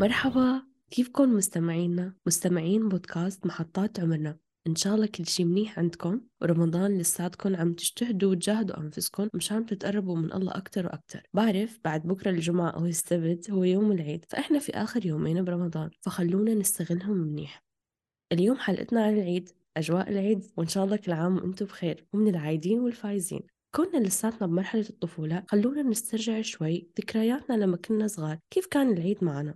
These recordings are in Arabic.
مرحبا. كيفكن مستمعينا؟ مستمعين بودكاست محطات عمرنا. إن شاء الله كل شي منيح عندكم. ورمضان لساتكم عم تجتهدوا وتجاهدوا أنفسكم مشان تتقربوا من الله أكتر وأكتر. بعرف بعد بكرة الجمعة أو السبت هو يوم العيد. فإحنا في آخر يومين برمضان فخلونا نستغلهم منيح. اليوم حلقتنا عن العيد أجواء العيد وإن شاء الله كل عام وأنتم بخير ومن العايدين والفايزين. كنا لساتنا بمرحلة الطفولة خلونا نسترجع شوي ذكرياتنا لما كنا صغار. كيف كان العيد معنا؟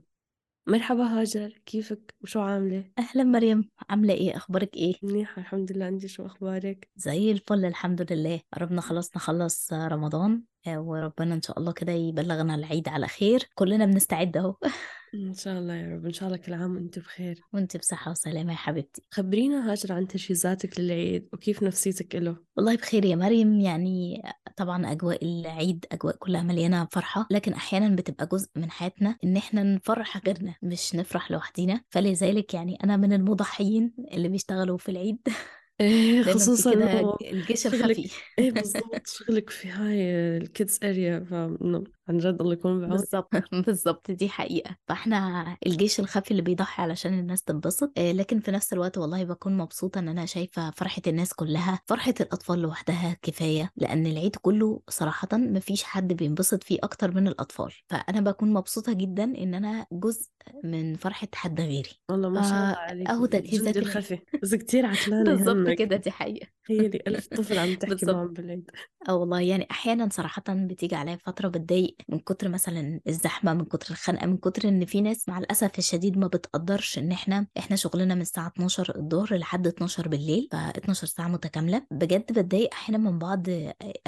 مرحبا هاجر كيفك وشو عاملة؟ أهلا مريم عاملة إيه أخبارك إيه؟ منيحة الحمد لله أنت شو أخبارك؟ زي الفل الحمد لله قربنا خلاص نخلص رمضان وربنا إن شاء الله كده يبلغنا العيد على خير. كلنا بنستعد أهو. إن شاء الله يا رب. إن شاء الله كل عام وأنت بخير. وأنت بصحة وسلامة يا حبيبتي. خبرينا هاجر عن تجهيزاتك للعيد وكيف نفسيتك له. والله بخير يا مريم. يعني طبعا أجواء العيد أجواء كلها مليانة فرحة لكن أحيانا بتبقى جزء من حياتنا إن إحنا نفرح غيرنا مش نفرح لوحدينا. فلذلك يعني أنا من المضحيين اللي بيشتغلوا في العيد. إيه لأنه أنت خصوصا كده إنه الجيش شغلك الخفي. إيه بالضبط شغلك في هاي ال kids area فإنه عن جد الله يكون بعون بالظبط بالظبط دي حقيقة. فإحنا الجيش الخفي اللي بيضحي علشان الناس تنبسط. آه، لكن في نفس الوقت والله بكون مبسوطة إن أنا شايفة فرحة الناس كلها فرحة الأطفال لوحدها كفاية لأن العيد كله صراحة مفيش حد بينبسط فيه أكتر من الأطفال. فأنا بكون مبسوطة جدا إن أنا جزء من فرحة حد غيري. والله ما شاء الله فا عليك أهو تجهيزات الخفي بس كتير عتلانة بالظبط كده دي حقيقة. تخيلي ألف طفل عم تحكي معهم بالعيد. آه والله يعني أحيانا صراحة بتيجي عليا فترة بتضايق من كتر مثلا الزحمة من كتر الخنقة من كتر إن في ناس مع الأسف الشديد ما بتقدرش إن إحنا إحنا شغلنا من الساعة 12 الظهر لحد 12 بالليل ف 12 ساعة متكاملة. بجد بتضايق أحيانا من بعض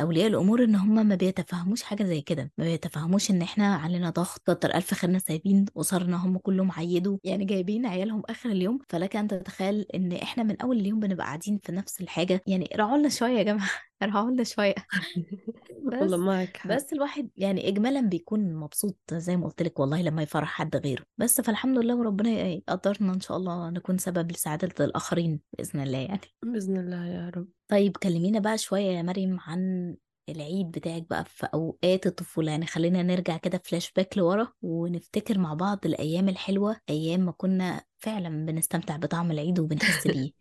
أولياء الأمور إن هم ما بيتفهموش حاجة زي كده. ما بيتفهموش إن إحنا علينا ضغط كتر الف خيرنا سايبين اسرنا هم كلهم عيدوا يعني جايبين عيالهم آخر اليوم. فلك أن تتخيل إن إحنا من أول اليوم بنبقى قاعدين في نفس الحاجة. يعني راعوا لنا شوية يا جماعة. راعوا لنا شوية. والله بس معك حق. بس الواحد يعني اجمالا بيكون مبسوط زي ما قلت لك والله لما يفرح حد غيره. بس فالحمد لله وربنا يقدرنا إن شاء الله نكون سبب لسعادة الآخرين بإذن الله يعني. بإذن الله يا رب. طيب كلمينا بقى شوية يا مريم عن العيد بتاعك بقى في أوقات الطفولة. يعني خلينا نرجع كده فلاش باك لورا ونفتكر مع بعض الأيام الحلوة أيام ما كنا فعلا بنستمتع بطعم العيد وبنحس بيه.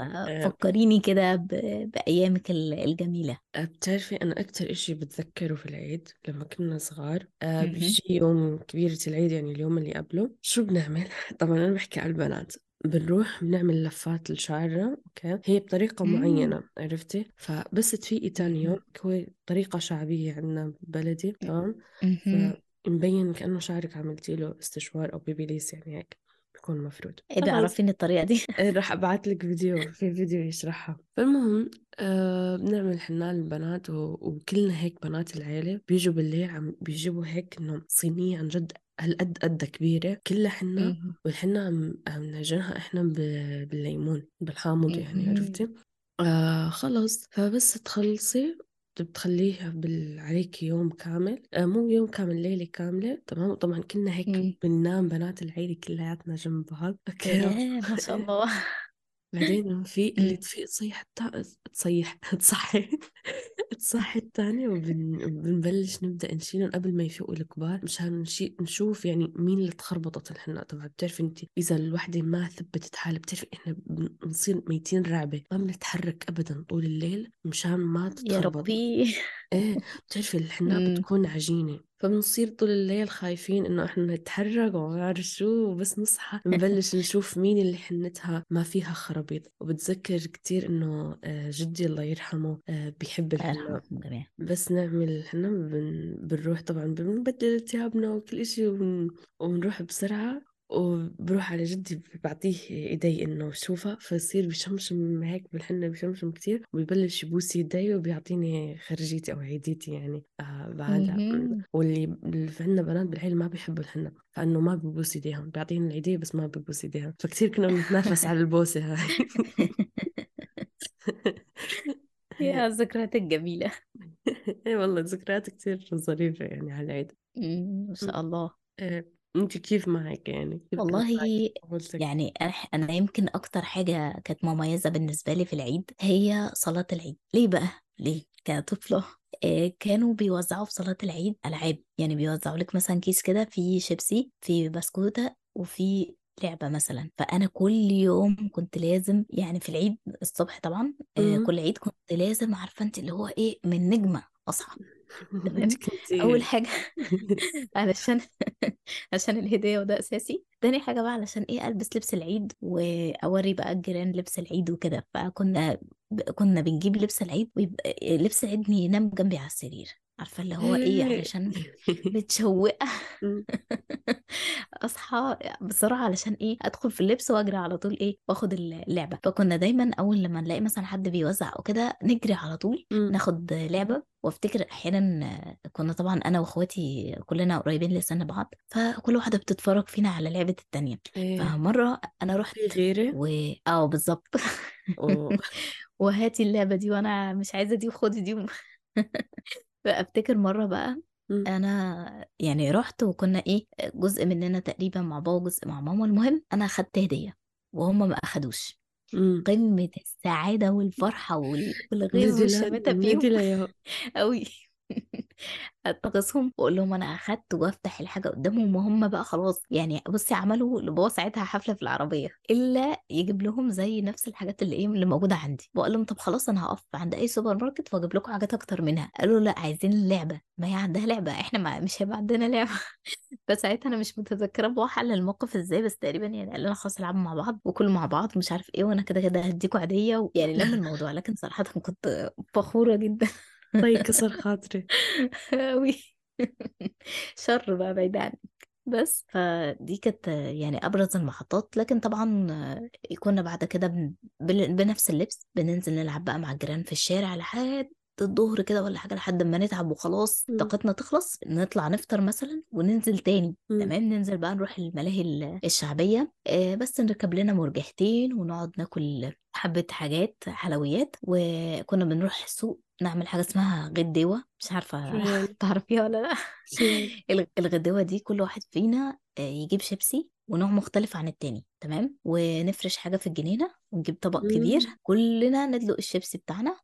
آه، فكريني كده ب- بأيامك ال- الجميلة. بتعرفي أنا أكتر إشي بتذكره في العيد لما كنا صغار آه،. بيجي يوم كبيرة العيد يعني اليوم اللي قبله شو بنعمل؟ طبعا أنا بحكي على البنات. بنروح بنعمل لفات لشعرنا أوكي؟ هي بطريقة. معينة عرفتي؟ فبس تفيقي تاني يوم هو طريقة شعبية عندنا ببلدي تمام؟ مهم. فمبين كأنه شعرك عملتي له استشوار أو بيبيليس يعني هيك بيكون مفروض. إيه ده عرفيني الطريقة دي. إيه، رح ابعت لك فيديو في فيديو يشرحها. فالمهم آه بنعمل حنا للبنات و- وكلنا هيك بنات العيلة بيجوا بالليل عم بيجيبوا هيك إنه صينية عن جد هالقد قد كبيرة. كلها حنا مهم. والحنا عم نعجنها إحنا بالليمون بالحامض يعني مهم. عرفتي؟ آه خلص. فبس تخلصي بتخليها بال... عليك يوم كامل. آه مو يوم كامل ليلة كاملة. تمام؟ طبعا كنا هيك مم. بننام بنات العيلة كلياتنا جنب بعض. أوكي ما شاء الله. بعدين في اللي. تفيق تصيح التا... تصيح تصحي تصحي الثانية وبنبلش نبدأ نشيلهم قبل ما يفيقوا الكبار مشان نشي... نشوف يعني مين اللي تخربطت الحنة. طبعا بتعرفي انت إذا الوحدة ما ثبتت حالها بتعرفي إحنا بنصير ميتين رعبة. ما بنتحرك أبدا طول الليل مشان ما يا تتخربط. ربي. إيه بتعرفي الحناء مم. بتكون عجينة. فبنصير طول الليل خايفين إنه إحنا نتحرك وما بعرف شو وبس نصحى نبلش نشوف مين اللي حنتها ما فيها خرابيط. وبتذكر كتير إنه آه، جدي الله يرحمه آه، بيحب جميعا بس نعمل الحناء بن... بنروح طبعا بنبدل ثيابنا وكل ون... ونروح بسرعة. وبروح على جدي بعطيه ايدي إنه شوفها فيصير بشمشم هيك بالحنة بشمشم كتير وبيبلش يبوس يدي وبيعطيني خرجيتي أو عيديتي يعني آه بعدها. واللي عندنا بنات بالعيلة ما بيحبوا الحنة فإنه ما بيبوس إيديهم بيعطيني العيدية بس ما بيبوس إيديهم. فكتير كنا بنتنافس على البوسة هاي. يا الذكريات الجميلة. اي والله ذكريات كتير ظريفة يعني على العيد. مم. ما شاء الله. إيه، انت كيف معك يعني كيف كانت معك والله طفولتك يعني أنا أنا يمكن أكتر حاجة كانت مميزة بالنسبة لي في العيد هي صلاة العيد ليه بقى؟ ليه؟ كطفلة آه، كانوا بيوزعوا في صلاة العيد ألعاب يعني بيوزعوا لك مثلا كيس كده فيه شيبسي فيه بسكوتة وفي لعبة مثلا فأنا كل يوم كنت لازم يعني في العيد الصبح طبعا آه، مم. كل عيد كنت لازم عارفة انت اللي هو إيه من نجمة أصحى. تمام؟ أول حاجة علشان عشان الهدية وده أساسي. تاني حاجة بقى علشان إيه ألبس لبس العيد وأوري بقى الجيران لبس العيد وكده. فكنا كنا بنجيب لبس العيد ويبقى لبس العيد ينام جنبي على السرير. عارفة اللي هو إيه علشان متشوقة مم. أصحى بسرعة علشان إيه أدخل في اللبس وأجري على طول إيه وآخد اللعبة فكنا دايما أول لما نلاقي مثلا حد بيوزع أو كده نجري على طول مم. ناخد لعبة وأفتكر أحيانا كنا طبعا أنا وأخواتي كلنا قريبين لسن بعض فكل واحدة بتتفرج فينا على لعبة التانية إيه فمرة أنا رحت في غيرة و آه بالظبط. وهاتي اللعبة دي وأنا مش عايزة دي وخدي دي فافتكر مرة بقى مم. أنا يعني رحت وكنا إيه جزء مننا تقريبا مع بابا وجزء مع ماما المهم أنا أخدت هدية وهم ما أخدوش مم. قمة السعادة والفرحة وال- والغيظ نادي فيهم قوي اتغصهم وأقول لهم أنا أخدت وأفتح الحاجة قدامهم وهم بقى خلاص يعني بصي عملوا لبابا ساعتها حفلة في العربية إلا يجيب لهم زي نفس الحاجات اللي إيه اللي موجودة عندي. بقول لهم طب خلاص أنا هقف عند أي سوبر ماركت وأجيب لكم حاجات أكتر منها. قالوا لا عايزين اللعبه ما هي عندها لعبة إحنا ما مش هيبقى عندنا لعبة. فساعتها أنا مش متذكرة بابا حل الموقف إزاي بس تقريبا يعني قال لنا خلاص العبوا مع بعض وكلوا مع بعض مش عارف إيه وأنا كده كده هديكوا عاديه يعني لم الموضوع. لكن صراحة كنت فخورة جدا. طيب كسر خاطري. أوي. شر بقى بعيد عنك. بس فدي كانت يعني أبرز المحطات لكن طبعا كنا بعد كده بن... بن- بنفس اللبس بننزل نلعب بقى مع الجيران في الشارع لحد الظهر كده ولا حاجة لحد ما نتعب وخلاص مم. طاقتنا تخلص نطلع نفطر مثلا وننزل تاني مم. تمام ننزل بقى نروح الملاهي ال- الشعبية آه، بس نركب لنا مرجحتين ونقعد ناكل حبة حاجات حلويات وكنا بنروح السوق نعمل حاجة اسمها غديوة مش يعني تعرفيها ولا لأ شو الغ- الغدوة دي كل واحد فينا يجيب شيبسي ونوع مختلف عن التاني تمام ونفرش حاجة في الجنينة ونجيب طبق كبير مم. كلنا ندلق الشيبسي بتاعنا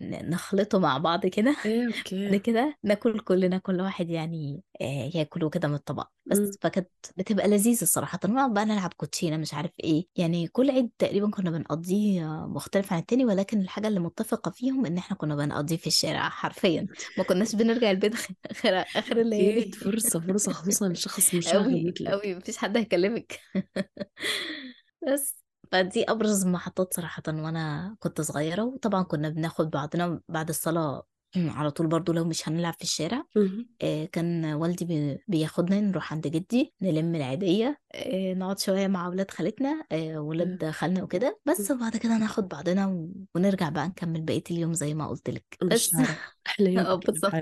ونخلطه مع بعض كده. إيه بعد okay كده ناكل كلنا كل واحد يعني آه، ياكلوا كده من الطبق. مم. بس فكانت بتبقى لذيذة الصراحة. ونقعد بقى نلعب كوتشينة مش عارف إيه. يعني كل عيد تقريبا كنا بنقضيه آه، مختلف عن التاني ولكن الحاجة اللي متفقة فيهم إن إحنا كنا بنقضيه في الشارع حرفيا. ما كناش بنرجع البيت غير آخر آخر الليالي أكيد فرصة فرصة خصوصا لشخص مشاغب قوي مثلك قوي مفيش حد هيكلمك. بس. فدي أبرز المحطات صراحة وأنا كنت صغيرة وطبعا كنا بناخد بعضنا بعد الصلاة على طول برضو لو مش هنلعب في الشارع. آه، كان والدي بي- بياخدنا نروح عند جدي نلم العيدية آه، نقعد شوية مع ولاد خالتنا آه، ولاد خالنا وكده. بس وبعد كده ناخد بعضنا و- ونرجع بقى نكمل بقية اليوم زي ما قلت لك. بس بالشارع أحلى يوم بالظبط.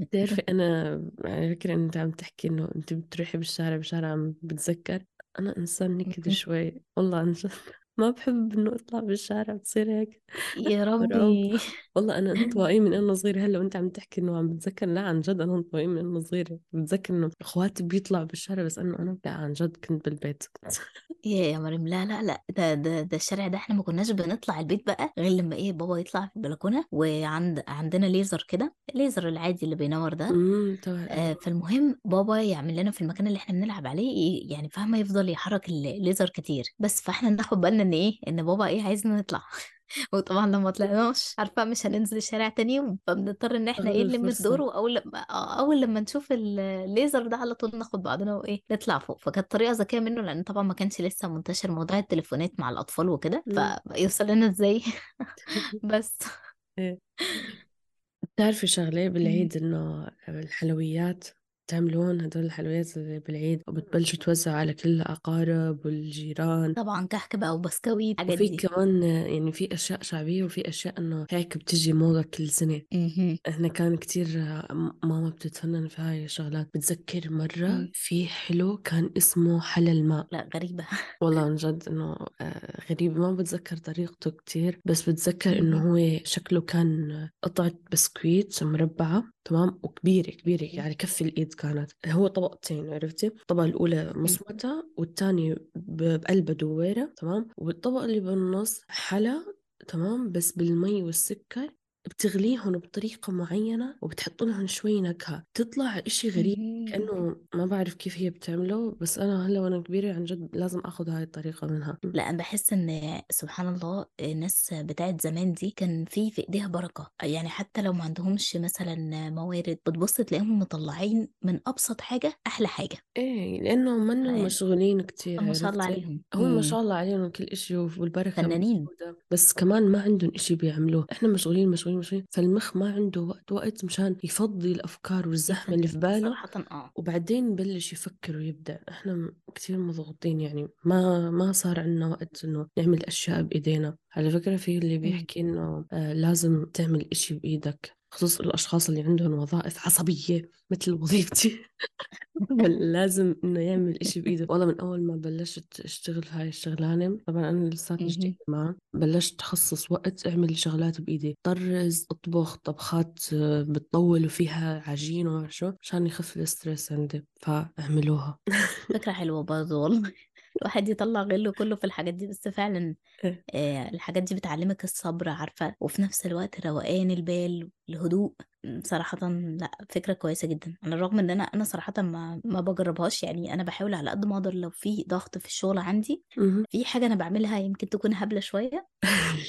بتعرفي أنا على فكرة أنت عم تحكي إنه أنت بتروحي بالشارع بالشارع عم بتذكر. أنا إنسان نكدي شوي والله عن جد ما بحب إنه أطلع بالشارع بتصير هيك. يا ربي. والله أنا انطوائي من أنا صغيرة. هلأ وأنت عم تحكي إنه عم بتذكر لا عن جد أنا انطوائي من أنا صغيرة. بتذكر إنه إخواتي بيطلعوا بالشارع بس انه أنا لا عن جد كنت بالبيت. يا يا مريم لا لا لا. ده ده ده الشارع ده إحنا ما كناش بنطلع البيت بقى غير لما إيه بابا يطلع في البلكونة وعند عندنا ليزر كده الليزر العادي اللي بينور ده. امم آه فالمهم بابا يعمل لنا في المكان اللي إحنا بنلعب عليه يعني فاهمة يفضل يحرك الليزر كتير. بس فإحنا ناخد بالنا إن إيه؟ إن بابا إيه عايزنا نطلع. وطبعا لما طلعناش عارفة مش هننزل الشارع تاني يوم فبنضطر إن إحنا إيه نلم الدور وأول لما آه، أول لما نشوف الليزر ده على طول ناخد بعضنا وإيه نطلع فوق. فكانت طريقة ذكية منه لأن طبعا ما كانش لسه منتشر موضوع التليفونات مع الأطفال وكده فيوصل لنا إزاي. بس. بتعرفي شغلة مم. بالعيد إنه الحلويات تعملون هدول الحلويات اللي بالعيد وبتبلشوا توزعوا على كل الأقارب والجيران. طبعا كحك بقى وبسكويت الحاجات وفي كمان يعني في أشياء شعبية وفي أشياء إنه هيك بتجي موضة كل سنة. إحنا كان كتير ماما بتتفنن في هاي الشغلات. بتذكر مرة مم. في حلو كان اسمه حلا الماء. لا غريبة. والله عن جد إنه آه، غريب. ما بتذكر طريقته كتير بس بتذكر إنه مهم. هو شكله كان قطعة بسكويت مربعة تمام؟ وكبيرة كبيرة يعني كف الإيد كانت هو طبقتين عرفتي؟ الطبقة الأولى مصمتة والتانية ب- بقلبها دويرة تمام؟ والطبقة اللي بالنص حلا تمام؟ بس بالمي والسكر بتغليهم بطريقة معينة وبتحط لهم شوي نكهة. تطلع إشي غريب كأنه ما بعرف كيف هي بتعمله بس أنا هلأ وأنا كبيرة عن جد لازم أخذ هاي الطريقة منها. لأ أنا بحس إن سبحان الله الناس بتاعت زمان دي كان في في إيديها بركة. يعني حتى لو ما عندهمش مثلا موارد بتبص تلاقيهم مطلعين من أبسط حاجة أحلى حاجة. إيه لأنه منهم مشغولين كتير ما شاء الله عليهم. هم ما شاء الله عليهم كل إشي والبركة فنانين. بس كمان ما عندهم إشي بيعملوه. إحنا مشغولين مشغولين مشغولين فالمخ ما عنده وقت وقت مشان يفضي الأفكار والزحمة اللي في باله. صراحة آه. وبعدين يبلش يفكر ويبدع إحنا كتير مضغوطين يعني. ما ما صار عندنا وقت إنه نعمل أشياء بإيدينا. على فكرة في اللي بيحكي إنه آه لازم تعمل إشي بإيدك. خصوصا الأشخاص اللي عندهم وظائف عصبية مثل وظيفتي. لازم إنه يعمل إشي بإيده. والله من أول ما بلشت أشتغل في هاي الشغلانة طبعا أنا لساتني. جديدة معه بلشت اخصص وقت أعمل شغلات بإيدي. طرز أطبخ طبخات آه، بتطول وفيها عجين وما شو عشان يخف الستريس عندي فأعملوها. فكرة حلوة برضه والله. الواحد يطلع غله كله في الحاجات دي بس فعلا إيه. آه، الحاجات دي بتعلمك الصبر عارفة وفي نفس الوقت روقان البال الهدوء صراحة لأ فكرة كويسة جدا. على الرغم إن أنا أنا صراحة ما ما بجربهاش يعني أنا بحاول على قد ما أقدر لو في ضغط في الشغل عندي. في حاجة أنا بعملها يمكن تكون هبلة شوية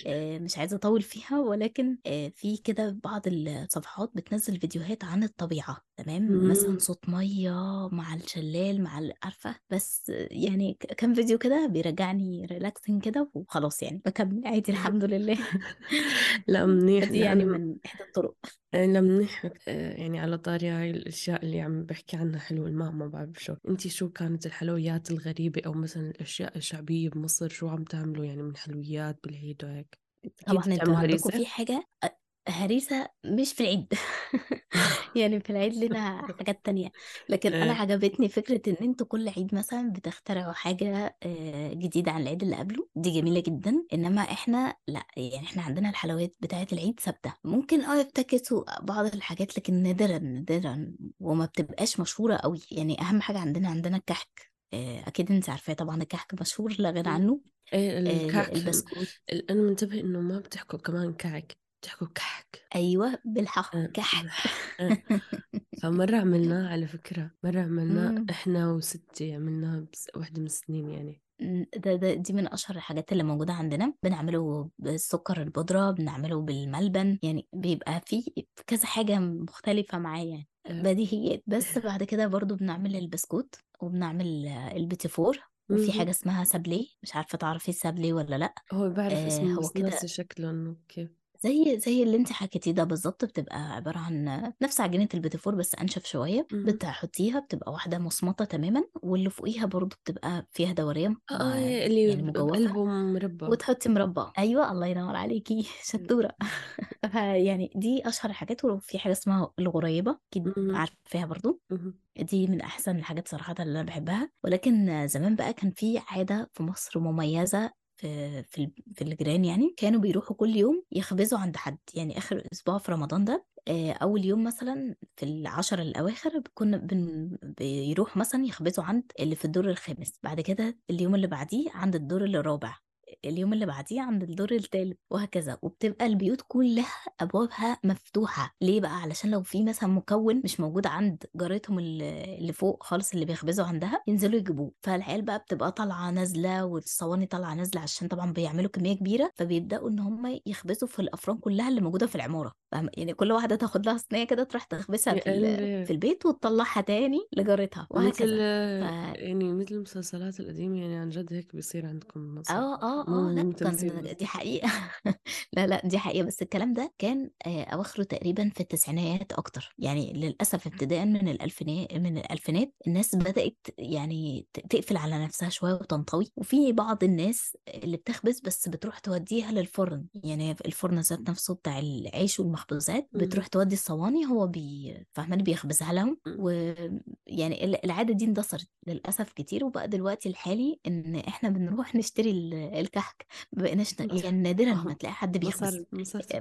آه، مش عايزة أطول فيها ولكن آه، في كده بعض الصفحات بتنزل فيديوهات عن الطبيعة تمام؟ مثلا. صوت مية مع الشلال مع ال- عارفة؟ بس يعني ك- كام فيديو كده بيرجعني relaxing كده وخلاص يعني بكمل عادي الحمد لله. لأ منيح فدي لا يعني من إحدى الطرق. لا منيح آه، يعني على طاري هاي الأشياء اللي عم بحكي عنها حلو الماء ما بعرف شو. انتي شو كانت الحلويات الغريبة أو مثلا الأشياء الشعبية بمصر؟ شو عم تعملوا يعني من حلويات بالعيد وهيك طبعا في حاجة آه، هريسة مش في العيد. يعني في العيد لنا حاجات تانية. لكن أنا إيه عجبتني فكرة إن أنتوا كل عيد مثلا بتخترعوا حاجة آه، جديدة عن العيد اللي قبله. دي جميلة جدا. إنما إحنا لأ يعني إحنا عندنا الحلويات بتاعة العيد ثابتة. ممكن آه يفتكسوا بعض الحاجات لكن نادرا نادرا وما بتبقاش مشهورة قوي يعني أهم حاجة عندنا عندنا الكحك آه، أكيد أنت عارفاه طبعا الكحك مشهور لا غنى عنه. إيه آه، الكعك البسكوت. ال- أنا منتبه إنه ما بتحكوا كمان كعك بتحكوا كحك. أيوة بالحق آه، كحك. آه. فمرة عملناه على فكرة مرة عملناه. إحنا وستي عملناها بس واحدة من السنين يعني. ده, ده دي من أشهر الحاجات اللي موجودة عندنا. بنعمله بالسكر البودرة بنعمله بالملبن يعني بيبقى فيه كذا حاجة مختلفة معاه يعني. آه. بديهيات. بس بعد كده برضو بنعمل البسكوت وبنعمل آه، البيتي فور وفي. حاجة اسمها سابلي مش عارفة تعرفي السابلي ولا لأ. هو بعرف آه اسمه هو بس كده شكله انه كيف زي زي اللي انت حكيتيه ده بالظبط بتبقى عبارة عن نفس عجينة البيتي فور بس أنشف شوية مهم. بتحطيها بتبقى واحدة مصمتة تماما واللي فوقيها برضو بتبقى فيها دويرة آه إيه، اللي يعني مجوفة مربى وتحطي مربى أيوة الله ينور عليكي شطورة فيعني دي أشهر الحاجات وفي حاجة اسمها الغريبة أكيد مهم. عارفاها برضو. دي من أحسن الحاجات صراحة اللي أنا بحبها ولكن زمان بقى كان في عادة في مصر مميزة في في في الجيران يعني كانوا بيروحوا كل يوم يخبزوا عند حد. يعني آخر أسبوع في رمضان ده آه، أول يوم مثلا في العشر الأواخر كنا بن بيروحوا مثلا يخبزوا عند اللي في الدور الخامس. بعد كده اليوم اللي بعديه عند الدور الرابع. اليوم اللي بعديه عند الدور الثالث وهكذا. وبتبقى البيوت كلها أبوابها مفتوحة. ليه بقى؟ علشان لو في مثلا مكون مش موجود عند جارتهم اللي فوق خالص اللي بيخبزوا عندها ينزلوا يجيبوه. فالعيال بقى بتبقى طالعة نازلة والصواني طالعة نازلة عشان طبعا بيعملوا كمية كبيرة. فبيبدأوا إن هم يخبزوا في الأفران كلها اللي موجودة في العمارة. فاهم؟ يعني كل واحدة تاخد لها صينية كده تروح تخبزها يا في ال- في قلبي. البيت وتطلعها تاني لجارتها مثل وهكذا. ف يعني مثل المسلسلات القديمة يعني عن جد هيك بيصير عندكم آه آه مو آه لا مو تمثيل دي حقيقة. لا لا دي حقيقة. بس الكلام ده كان آه، أواخره تقريبا في التسعينات أكتر. يعني للأسف ابتداء من الألفينات من الألفينات الناس بدأت يعني ت- تقفل على نفسها شوية وتنطوي. وفي بعض الناس اللي بتخبز بس بتروح توديها للفرن. يعني الفرن ذات نفسه بتاع العيش والمخبوزات مهم. بتروح تودي الصواني هو بي فاهماني؟ بيخبزها لهم ويعني ال- العادة دي اندثرت للأسف كتير وبقى دلوقتي الحالي إن إحنا بنروح نشتري ال- الكحك ما بقيناش يعني نادرا ما آه تلاقي حد بيخبز.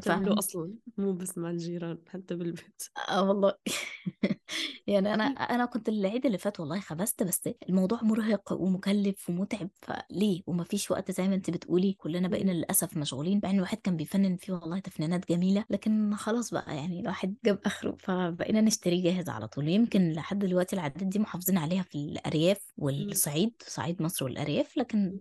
فاهم أصلا مو بس مع الجيران حتى بالبيت. آه والله. يعني أنا أنا كنت العيد اللي فات والله خبزت بس الموضوع مرهق ومكلف ومتعب فليه؟ ومفيش وقت زي ما أنت بتقولي كلنا بقينا للأسف مشغولين مع إن الواحد كان بيفنن فيه والله تفنينات جميلة لكن خلاص بقى يعني الواحد جاب آخره فبقينا نشتريه جاهز على طول. يمكن لحد دلوقتي العادات دي محافظين عليها في الأرياف والصعيد صعيد مصر والأرياف لكن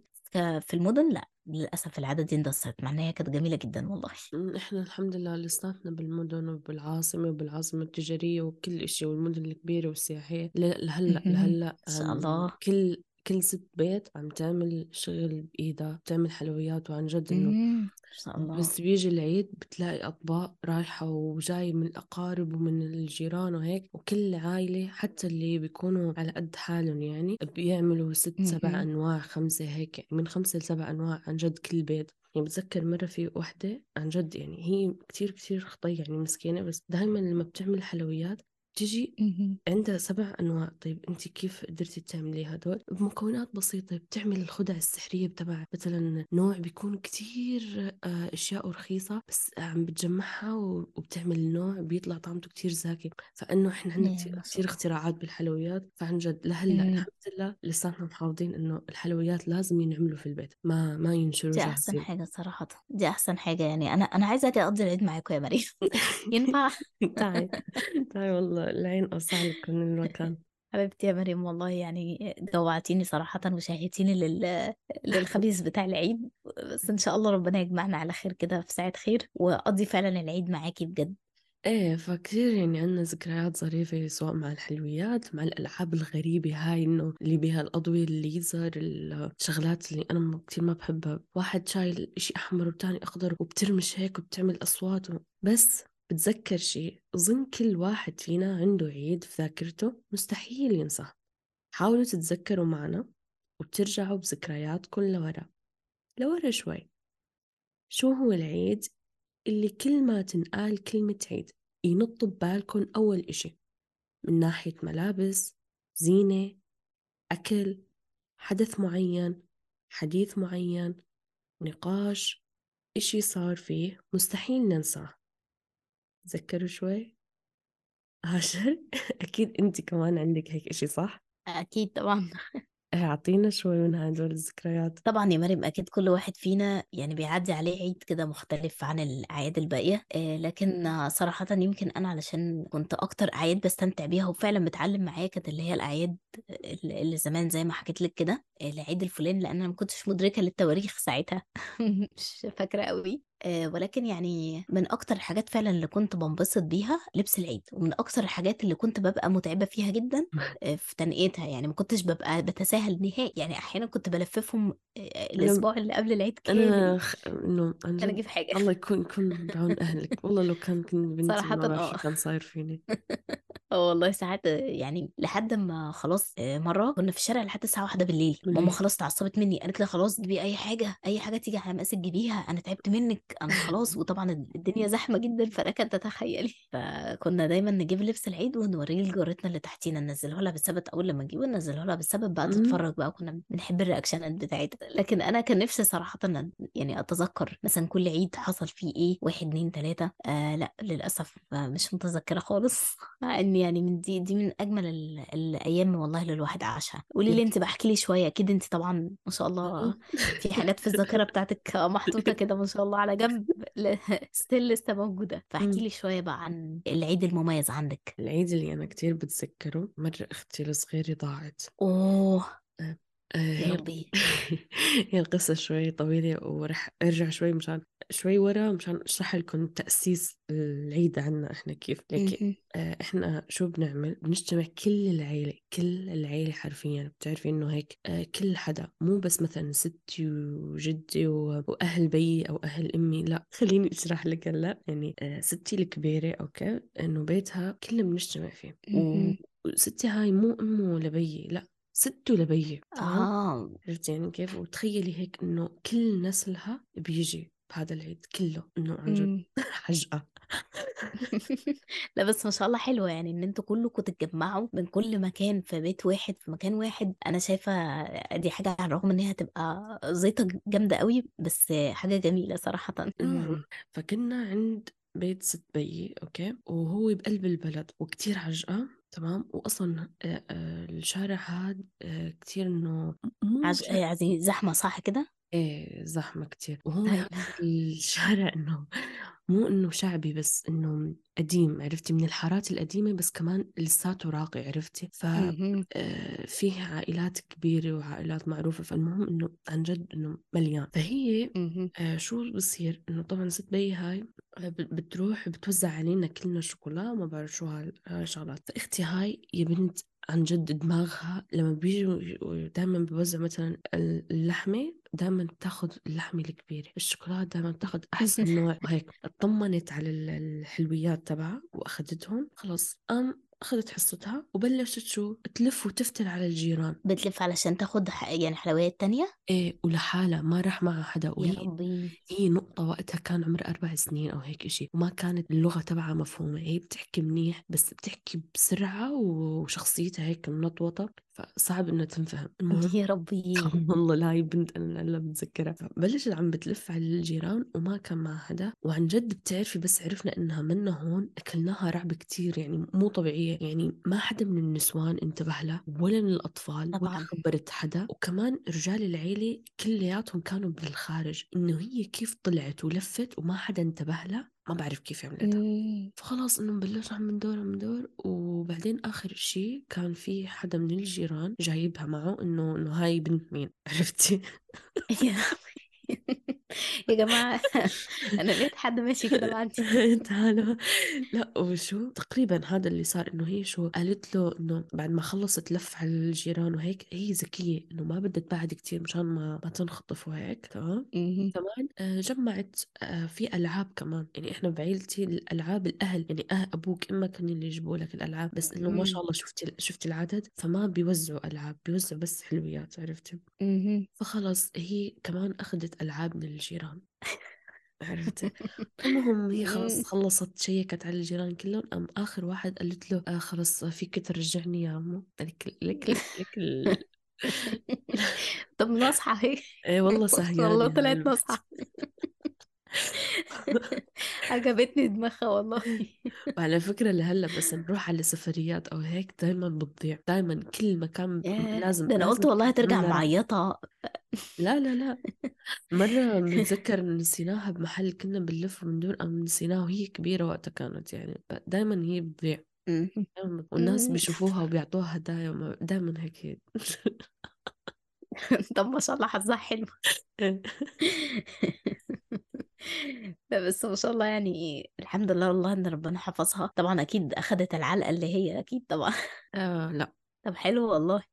في المدن لأ. للأسف العادة دي اندثرت مع إن هي كانت جميلة جدا والله إحنا الحمد لله لساتنا بالمدن وبالعاصمة وبالعاصمة التجارية وكل إشي والمدن الكبيرة والسياحية لهلأ. لهلأ ما شاء الله كل كل ست بيت عم تعمل شغل بإيدها بتعمل حلويات وعن جد إنه مم. ما شاء الله بس بيجي العيد بتلاقي أطباق رايحة وجاي من الأقارب ومن الجيران وهيك وكل عائلة حتى اللي بيكونوا على قد حالهم يعني بيعملوا ست سبع. أنواع خمسة هيك يعني من خمسة لسبع أنواع عن جد كل بيت يعني بتذكر مرة في وحدة عن جد يعني هي كتير كتير خطية يعني مسكينة بس دائما لما بتعمل حلويات تجي مهم. عندها سبع أنواع. طيب أنت كيف قدرتي تعملي هدول؟ بمكونات بسيطة. بتعمل الخدع السحرية تبع مثلا نوع بيكون كتير آه، أشياء رخيصة بس عم بتجمعها وبتعمل نوع بيطلع طعمته كتير زاكي. فإنه إحنا عندنا كتير, كتير الله. اختراعات بالحلويات. فعن جد لهلأ مم. الحمد لله لساتنا محافظين إنه الحلويات لازم ينعملوا في البيت. ما ما ينشروا دي أحسن جاهزين حاجة صراحة. دي أحسن حاجة يعني. أنا أنا عايزة أجي أقضي العيد معاكم يا مريم. ينفع؟ تعي تعي والله. العين أوسع لك من المكان. حبيبتي يا مريم والله يعني جوعتيني صراحة وشهيتيني لل... للخبيث بتاع العيد بس إن شاء الله ربنا يجمعنا على خير كده في ساعة خير وأقضي فعلا العيد معاكي بجد. إيه فكتير يعني عندنا ذكريات ظريفة سواء مع الحلويات مع الألعاب الغريبة هاي إنه اللي بيها الأضوية الليزر الشغلات اللي أنا كتير ما بحبها. واحد شايل إشي أحمر والتاني أخضر وبترمش هيك وبتعمل أصوات و... بس بتذكر شيء؟ أظن كل واحد فينا عنده عيد في ذاكرته مستحيل ينساه حاولوا تتذكروا معنا وبترجعوا بذكرياتكم لورا لورا شوي. شو هو العيد اللي كل ما تنقال كلمة عيد ينط ببالكن أول إشي؟ من ناحية ملابس زينة أكل حدث معين حديث معين نقاش إشي صار فيه مستحيل ننساه. تذكروا شوي؟ هاجر أكيد أنت كمان عندك هيك إشي صح؟ أكيد طبعا. أعطينا شوي من هدول الذكريات. طبعا يا مريم أكيد كل واحد فينا يعني بيعدي عليه عيد كده مختلف عن الأعياد الباقية. آه لكن صراحة يمكن أنا علشان كنت أكتر أعياد بستمتع بيها وفعلا بتعلم معايا كانت اللي هي الأعياد اللي زمان زي ما حكيت لك كده. العيد الفلاني لأن أنا ما كنتش مدركة للتواريخ ساعتها. مش فاكرة قوي آه، ولكن يعني من أكتر الحاجات فعلا اللي كنت بنبسط بيها لبس العيد ومن أكتر الحاجات اللي كنت ببقى متعبة فيها جدا آه، في تنقيتها. يعني ما كنتش ببقى بتساهل نهائي. يعني أحيانا كنت بلففهم آه، أنا الأسبوع اللي قبل العيد كامل خ... إنه عن عشان جد أجيب حاجة. الله يكون يكون بعون أهلك. والله لو كان بنتي صراحة ما آه. كان صاير فيني. آه والله ساعات يعني لحد ما خلاص آه، مرة كنا في الشارع لحد الساعة واحدة بالليل. ماما خلاص اتعصبت مني قالت لي خلاص جيبي أي حاجة أي حاجة تيجي على مقاسك جيبيها أنا تعبت منك أنا خلاص وطبعا الدنيا زحمة جدا فلك ان تتخيلي فكنا دايما نجيب لبس العيد ونوريه لجارتنا اللي تحتينا ننزله لها بالثبت أول لما نجيبه ننزله لها بالثبت بقى. تتفرج بقى كنا بنحب الرياكشنات بتاعتها. لكن أنا كان نفسي صراحة يعني أتذكر مثلا كل عيد حصل فيه إيه واحد اتنين تلاتة آه لأ للأسف مش متذكرة خالص. مع إن يعني من دي دي من أجمل ال- الأيام والله اللي الواحد عاشها. قولي لي أنت بحكي لي شوية أكيد انت طبعا ما شاء الله في حاجات في الذاكرة بتاعتك محطوطة كده ما شاء الله على جنب still لسه موجودة. فاحكي أمم. لي شوية بقى عن العيد المميز عندك. العيد اللي أنا كتير بتذكره مرة أختي الصغيرة ضاعت. أوه. آه، آه، يا هي ربي هي القصة شوي طويلة ورح أرجع شوي مشان شوي ورا مشان أشرح لكم تأسيس العيد عنا إحنا كيف. آه، إحنا شو بنعمل؟ بنجتمع كل العيلة كل العيلة حرفيا. بتعرفي إنه هيك آه، كل حدا مو بس مثلا ستي وجدي وأهل بيي أو أهل أمي. لا خليني أشرح لك هلا. يعني آه، ستي الكبيرة أوكي إنه بيتها كلنا بنجتمع فيه. وستي هاي مو أمه لبيي لا. سته لبيي آه. عرفت يعني كيف؟ وتخيلي هيك إنه كل نسلها بيجي بهذا العيد كله إنه عن جد مم. حجأة لا بس ما شاء الله حلوة يعني إن أنتوا كلكم تتجمعوا من كل مكان في بيت واحد في مكان واحد. أنا شايفة دي حاجة على الرغم إن هي هتبقى زيطة جامدة قوي بس حاجة جميلة صراحة. يعني فكنا عند بيت ست بيي أوكي؟ وهو بقلب البلد وكتير عجقة تمام آه، آه، الشارع هاد آه، كتير إنه مو عز... شارع عزيز زحمة صح كده؟ إيه زحمة كتير. وهو طيب هذا الشارع إنه مو إنه شعبي بس إنه قديم عرفتي؟ من الحارات القديمة بس كمان لساته راقي عرفتي. ففيه عائلات كبيرة وعائلات معروفة فالمهم إنه عن جد إنه مليان. فهي. آه، شو بصير؟ إنه طبعا ست بي هاي بت- بتروح بتوزع علينا كلنا شوكولا وما بعرف شو هاي هاي شغلات فأختي هاي يا بنت عن جد دماغها لما بيجوا دائما بوزع مثلا اللحمة دائما بتاخذ اللحمة الكبيرة الشوكولاتة دائما بتاخذ أحسن نوع. وهيك اطمنت على ال- الحلويات تبعها وأخذتهم خلص قام أخذت حصتها وبلشت شو؟ تلف وتفتل على الجيران. بتلف علشان تاخد ح- يعني حلويات تانية؟ إيه ولحالها ما راح معها حدا. يا وهي ربي. هي نقطة وقتها كان عمرها أربع سنين أو هيك إشي وما كانت اللغة تبعها مفهومة. هي بتحكي منيح بس بتحكي بسرعة وشخصيتها هيك منطوطة. فصعب إنها تنفهم. يا ربي. والله لا هي بنت أنا هلا بتذكرها بلشت عم بتلف على الجيران وما كان معها حدا. وعن جد بتعرفي بس عرفنا إنها منا هون أكلناها رعب كتير يعني مو طبيعية. يعني ما حدا من النسوان انتبه لها ولا من الأطفال ولا طبعا. خبرت حدا. وكمان رجال العيلة كلياتهم كانوا بالخارج. إنه هي كيف طلعت ولفت وما حدا انتبه لها. ما بعرف كيف عملتها مم. فخلاص إنه بلش عم ندور عم ندور وبعدين آخر شيء كان في حدا من الجيران جايبها معه إنه إنه هاي بنت مين عرفتي؟ يا جماعة أنا لقيت حد ماشي كده معدي تعالوا لا وشو تقريبا هذا اللي صار إنه هي شو قالت له إنه بعد ما خلصت لف على الجيران وهيك هي ذكية إنه ما بدها تبعد كتير مشان ما ما تنخطف وهيك تمام. كمان آه، جمعت آه، في ألعاب كمان يعني إحنا بعيلتي الألعاب الأهل يعني أه أبوك إمك هن اللي يجيبوا لك الألعاب بس إنه ما شاء. الله شفتي شفتي العدد فما بيوزعوا ألعاب بيوزعوا بس حلويات عرفتي. فخلص هي كمان أخذت ألعاب من الجيران. عرفتي المهم هي خلص مم. خلصت شيكت على الجيران كلهم قام آخر واحد قالت له آه خلص فيك ترجعني يا عمو. لك لك لك. طب نصحى هي؟ إيه والله والله سهيانة هاي طلعت نصحى عجبتني دماغها والله. وعلى فكرة لهلأ بس نروح على سفريات أو هيك دايما بتضيع دايما كل مكان لازم ده أنا قلت والله هترجع معيطة. لا لا لا. مرة بنتذكر نسيناها بمحل كنا بنلف وبندور أم نسيناها وهي كبيرة وقتها كانت يعني دايما هي بتضيع. دايما والناس. بيشوفوها وبيعطوها هدايا وما- دايما هيك طب ما شاء الله حظها حلو. لا بس ما شاء الله يعني الحمد لله والله إن ربنا حفظها. طبعا أكيد اخذت العلقة اللي هي أكيد طبعا. آه لا. طب حلو والله.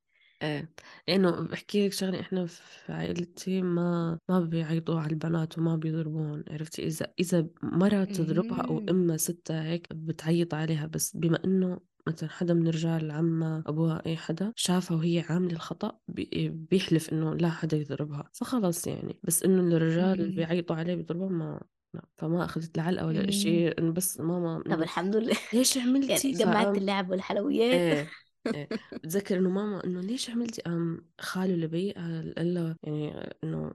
إيه لأنه بحكي لك شغلة إحنا في عائلتي ما ما بيعيطوا على البنات وما بيضربوهم عرفتي؟ إذا إذا مرة تضربها أو مهم. امها ستة هيك بتعيط عليها بس بما إنه مثلا حدا من رجال عمها أبوها أي حدا شافها وهي عاملة الخطأ بي- بيحلف إنه لا حدا يضربها. فخلص يعني. بس إنه الرجال مهم. بيعيطوا عليه بيضربوها ما لا. فما أخذت العلقة ولا. إشي إنه بس ماما طب الحمد لله. ليش يعني عملتي جمعت فقام اللعب والحلويات. إيه. إيه بتذكر إنه ماما إنه ليش عملتي؟ أم خاله لبي قال قال له يعني إنه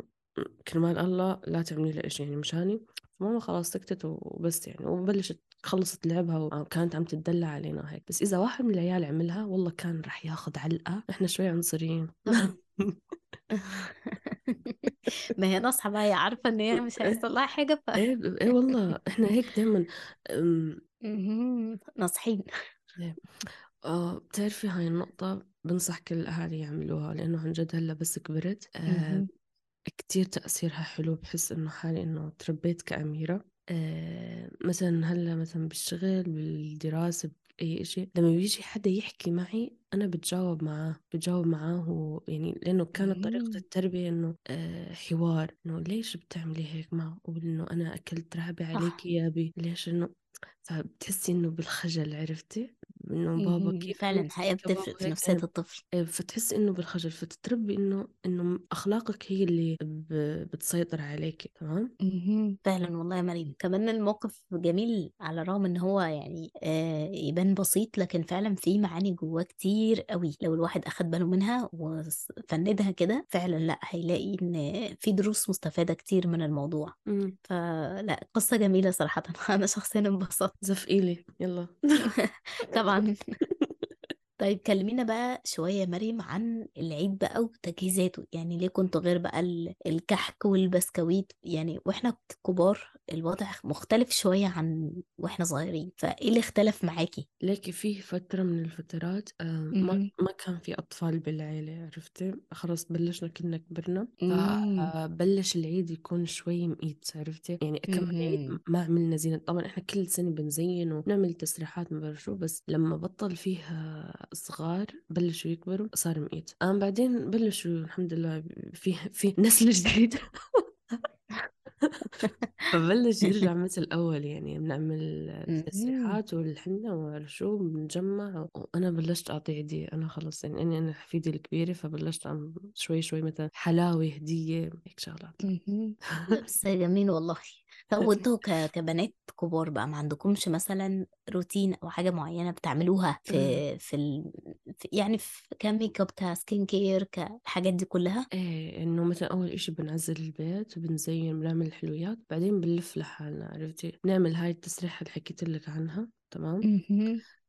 كرمال الله لا تعملي له شيء يعني مشاني. ماما خلاص سكتت وبس يعني وبلشت خلصت لعبها وكانت عم تدلع علينا هيك. بس إذا واحد من العيال عملها والله كان رح ياخذ علقة. إحنا شوي عنصريين. ما هي ناصحة بقى هي عارفة ان هي مش هيحصل لها حاجة ف إيه إيه والله إحنا هيك دائما مهم. ناصحين. إيه. آه بتعرفي هاي النقطة؟ بنصح كل الأهالي يعملوها لأنه عن جد هلأ بس كبرت آه. كتير تأثيرها حلو بحس إنه حالي إنه تربيت كأميرة. آه مثلا هلأ مثلا بالشغل بالدراسة بأي إشي لما بيجي حدا يحكي معي أنا بتجاوب معاه بتجاوب معاه يعني لأنه كانت طريقة. التربية إنه آه حوار إنه ليش بتعملي هيك معه؟ وإنه أنا أكلت رعبة صح. عليكي يا بي ليش إنه؟ فبتحسي إنه بالخجل عرفتي؟ إنه بابا مهم. كيف فعلا بابا بتفرق في نفسية إيه. الطفل. إيه، فتحسي إنه بالخجل فتتربي إنه إنه أخلاقك هي اللي بتسيطر عليك تمام. فعلا والله يا مريم. كمان الموقف جميل على الرغم إن هو يعني آه يبان بسيط لكن فعلا في معاني جواه كتير قوي لو الواحد أخد باله منها وفندها كده فعلا لأ هيلاقي إن في دروس مستفادة كتير من الموضوع. إمم. فلأ قصة جميلة صراحة. أنا شخصيا انبسطت. زفقيلي. يلا. طبعا. an. طيب كلمينا بقى شوية يا مريم عن العيد بقى وتجهيزاته يعني ليه كنتوا غير بقى ال- الكحك والبسكويت يعني وإحنا كبار الوضع مختلف شوية عن وإحنا صغيرين فإيه اللي اختلف معاكي؟ ليكي فيه فترة من الفترات آه، ما. ما كان في أطفال بالعيلة عرفتي خلص بلشنا كنا كبرنا مم. فبلش العيد يكون شوي مقيت عرفتي يعني كم عيد. ما عملنا زينة طبعا إحنا كل سنة بنزين ونعمل تسريحات ما بعرف شو بس لما بطل فيها صغار بلشوا يكبروا صار مقيت آه بعدين بلشوا الحمد لله في في نسل جديد. فبلش يرجع مثل الأول يعني بنعمل. تسريحات والحنة وما شو بنجمع وأنا بلشت أعطي عيدية أنا خلص يعني أنا أنا حفيدي الكبيرة فبلشت أعمل شوي شوي مثلا حلاوة هدية هيك شغلات. بس جميل والله. طب وانتوا ك- كبنات كبار بقى ما عندكمش مثلا روتين أو حاجة معينة بتعملوها. في في, ال... في يعني في ك make up ك skin care كالحاجات دي كلها إيه إنه مثلا أول إشي بنعزل البيت بنزين بنعمل الحلويات بعدين بنلف لحالنا عرفتي بنعمل هاي التسريحة اللي حكيت لك عنها تمام.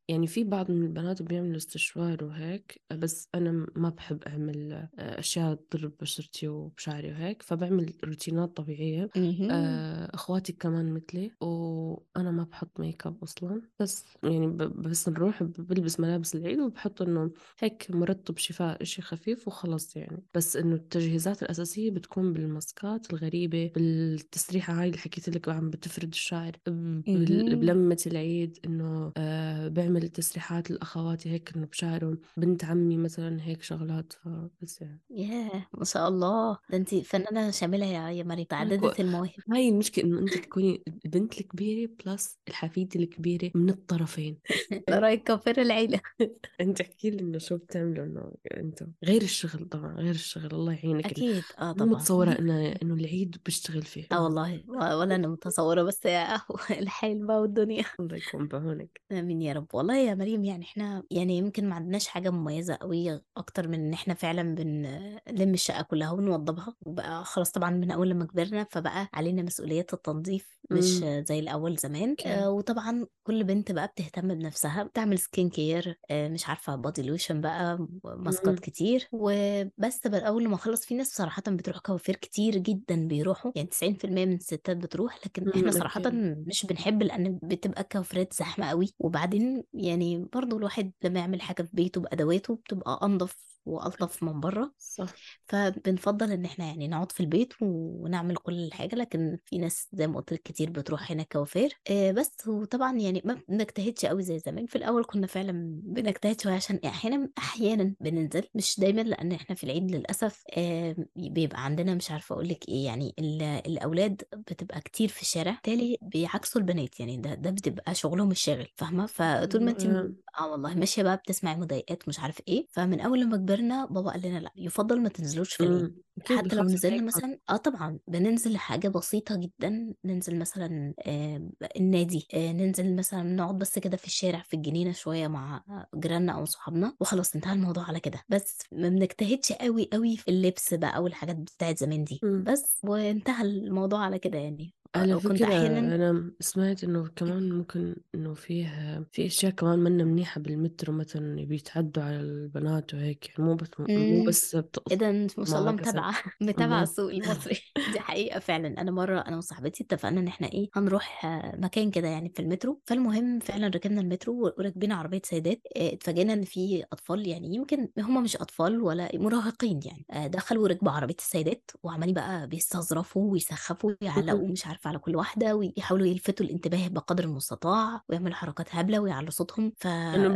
يعني في بعض من البنات بيعملوا استشوار وهيك بس أنا ما بحب أعمل آه، أشياء تضر ببشرتي وبشعري وهيك فبعمل روتينات طبيعية. آه، أخواتي كمان مثلي وأنا ما بحط make up أصلا بس يعني بس نروح بلبس ملابس العيد وبحط إنه هيك مرطب شفاء إشي خفيف وخلص يعني بس إنه التجهيزات الأساسية بتكون بالماسكات الغريبة بالتسريحة هاي اللي حكيت لك عم بتفرد الشعر. بلمة العيد إنه آه بعمل تسريحات لأخواتي هيك إنه بشعرهم بنت عمي مثلا هيك شغلات فبس يعني. ياه! ما شاء الله! ده انتي فنانة شاملة يا يا مريم تعددت المواهب. هاي المشكلة إنه أنت تكوني البنت الكبيرة بلس الحفيدة الكبيرة من الطرفين. رأيك كفر العيلة. أنت احكي لي إنه شو بتعملوا إنه أنتوا غير الشغل طبعا غير الشغل الله يعينك أكيد آه مو طبعا. متصورة إنه إنه العيد بشتغل فيه. آه والله ولا أنا متصورة بس يا أهو الحال بقى والدنيا. الله يكون بعونك. آمين يا رب. والله يا مريم يعني إحنا يعني يمكن ما عندناش حاجة مميزة قوي أكتر من إن إحنا فعلا بنلم الشقة كلها ونوضبها وبقى خلاص طبعا من أول لما كبرنا فبقى علينا مسؤوليات التنظيف مش امم. زي الأول زمان آه وطبعا كل بنت بقى بتهتم بنفسها بتعمل skin care آه مش عارفة body lotion بقى ماسكات امم. كتير وبس بقى أول ما أخلص في ناس صراحة بتروح كوافير كتير جدا بيروحوا يعني 90% من الستات بتروح لكن إحنا أمم، صراحة مش بنحب لأن بتبقى الكوافيرات زحمة قوي وبعدين يعني برضو الواحد لما يعمل حاجة في بيته بأدواته بتبقى أنظف وألطف من بره. صح. فبنفضل إن إحنا يعني نقعد في البيت ونعمل كل الحاجة لكن في ناس زي ما قلت لك كتير بتروح هنا كوافير. آه بس وطبعا يعني ما بنجتهدش قوي زي زمان. في الأول كنا فعلا بنجتهد شوية عشان أحيانا أحيانا بننزل مش دايما لأن إحنا في العيد للأسف آه بيبقى عندنا مش عارفة أقول لك إيه يعني ال- الأولاد بتبقى كتير في الشارع. بالتالي بيعكسوا البنات يعني ده ده بتبقى شغلهم الشاغل فاهمة؟ فطول ما انت م- آه، آه والله ماشية بقى بتسمعي مضايقات مش عارف إيه فمن أول لما كبرنا بابا قال لنا لأ يفضل ما تنزلوش في أمم، أكيد حتى لو نزلنا عليك مثلا آه طبعا بننزل حاجة بسيطة جدا ننزل مثلا آه النادي آه ننزل مثلا نقعد بس كده في الشارع في الجنينة شوية مع جيراننا أو صحابنا وخلاص انتهى الموضوع على كده. بس ما بنجتهدش قوي قوي في اللبس بقى والحاجات بتاعت زمان دي. أمم. بس وانتهى الموضوع على كده يعني. على وكنت فكرة أحيانا أنا سمعت إنه كمان ممكن إنه فيه في أشياء كمان منا منيحة بالمترو مثلا بيتعدوا على البنات وهيك يعني مو بس مو مم. بس بتقص اذا ما شاء الله متابعة أما السوق المصري. دي حقيقة فعلا. أنا مرة أنا وصاحبتي اتفقنا إن إحنا إيه هنروح آه، مكان كده يعني في المترو. فالمهم فعلا ركبنا المترو وراكبين عربية سيدات. آه، اتفاجئنا إن في أطفال يعني يمكن هم مش أطفال ولا مراهقين يعني. آه، دخلوا وركبوا عربية السيدات وعمالين بقى بيستظرفوا ويسخفوا. ويعلقوا مش عارفه على كل واحدة ويحاولوا يلفتوا الانتباه بقدر المستطاع ويعملوا حركات هبلة ويعلوا صوتهم. ف ما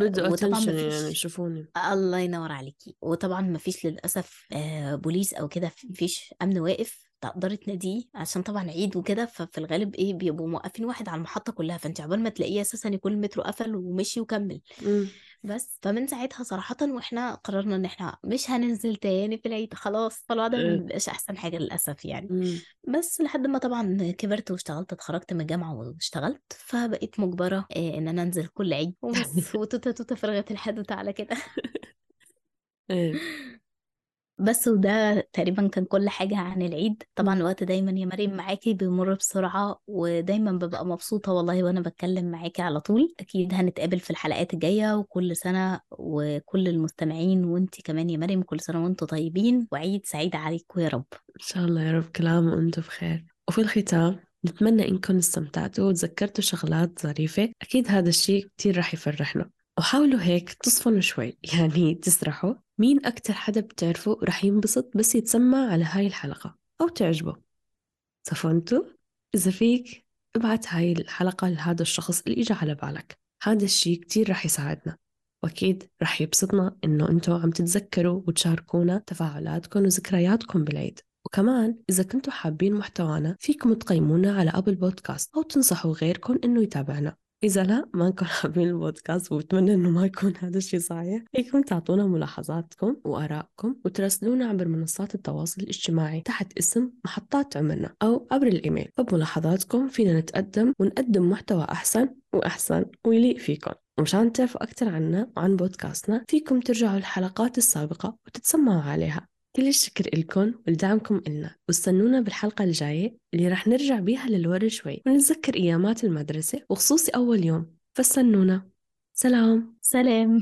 يعني يشوفوني. الله ينور عليكي وطبعا ما فيش للأسف آه، بوليس أو كده ما فيش أمن واقف. تقدري تناديه عشان طبعا عيد وكده ففي الغالب إيه بيبقوا موقفين واحد على المحطة كلها فانت عقبال ما تلاقيه أساسا يكون المترو قفل ومشي وكمل أمم. بس فمن ساعتها صراحة وإحنا قررنا إن إحنا مش هننزل تاني في العيد خلاص فالوضع ما إيه. بيبقاش أحسن حاجة للأسف يعني أمم. بس لحد ما طبعا كبرت واشتغلت اتخرجت من الجامعة واشتغلت فبقيت مجبرة آه، إن أنا أنزل كل عيد وبس وتوتة توتة فرغت الحدوته على كده إيه بس وده تقريبا كان كل حاجة عن العيد. طبعا الوقت دايما يا مريم معاكي بيمر بسرعة ودايما ببقى مبسوطة والله وأنا بتكلم معاكي على طول. أكيد هنتقابل في الحلقات الجاية وكل سنة وكل المستمعين وأنتي كمان يا مريم كل سنة وأنتوا طيبين. وعيد سعيد عليكم يا رب. إن شاء الله يا رب كل عام وأنتم بخير وفي الختام نتمنى إنكم استمتعتوا وتذكرتوا شغلات ظريفة. أكيد هذا الشيء كتير رح يفرحنا. وحاولوا هيك تصفنوا شوي. يعني تسرحوا. مين أكتر حدا بتعرفه رح ينبسط بس يتسمع على هاي الحلقة أو تعجبه؟ صفنتوا؟ إذا فيك ابعت هاي الحلقة لهذا الشخص اللي إجا على بالك. هذا الشيء كتير رح يساعدنا وأكيد رح يبسطنا إنه أنتوا عم تتذكروا وتشاركونا تفاعلاتكم وذكرياتكم بالعيد. وكمان إذا كنتوا حابين محتوانا فيكم تقيمونا على أبل بودكاست أو تنصحوا غيركم إنه يتابعنا. إذا لا ما نكون حابين البودكاست وبتمنى إنه ما يكون هذا الشيء صحيح فيكم تعطونا ملاحظاتكم وآرائكم وتراسلونا عبر منصات التواصل الاجتماعي تحت اسم محطات عمرنا أو عبر الإيميل. فبملاحظاتكم فينا نتقدم ونقدم محتوى أحسن وأحسن ويليق فيكم. ومشان تعرفوا أكثر عنا وعن بودكاستنا فيكم ترجعوا الحلقات السابقة وتتسمعوا عليها. كل الشكر إلكم ولدعمكم إلنا واستنونا بالحلقة الجاية اللي رح نرجع بيها للورا شوي ونتذكر أيامات المدرسة وخصوصي أول يوم فاستنونا. سلام. سلام.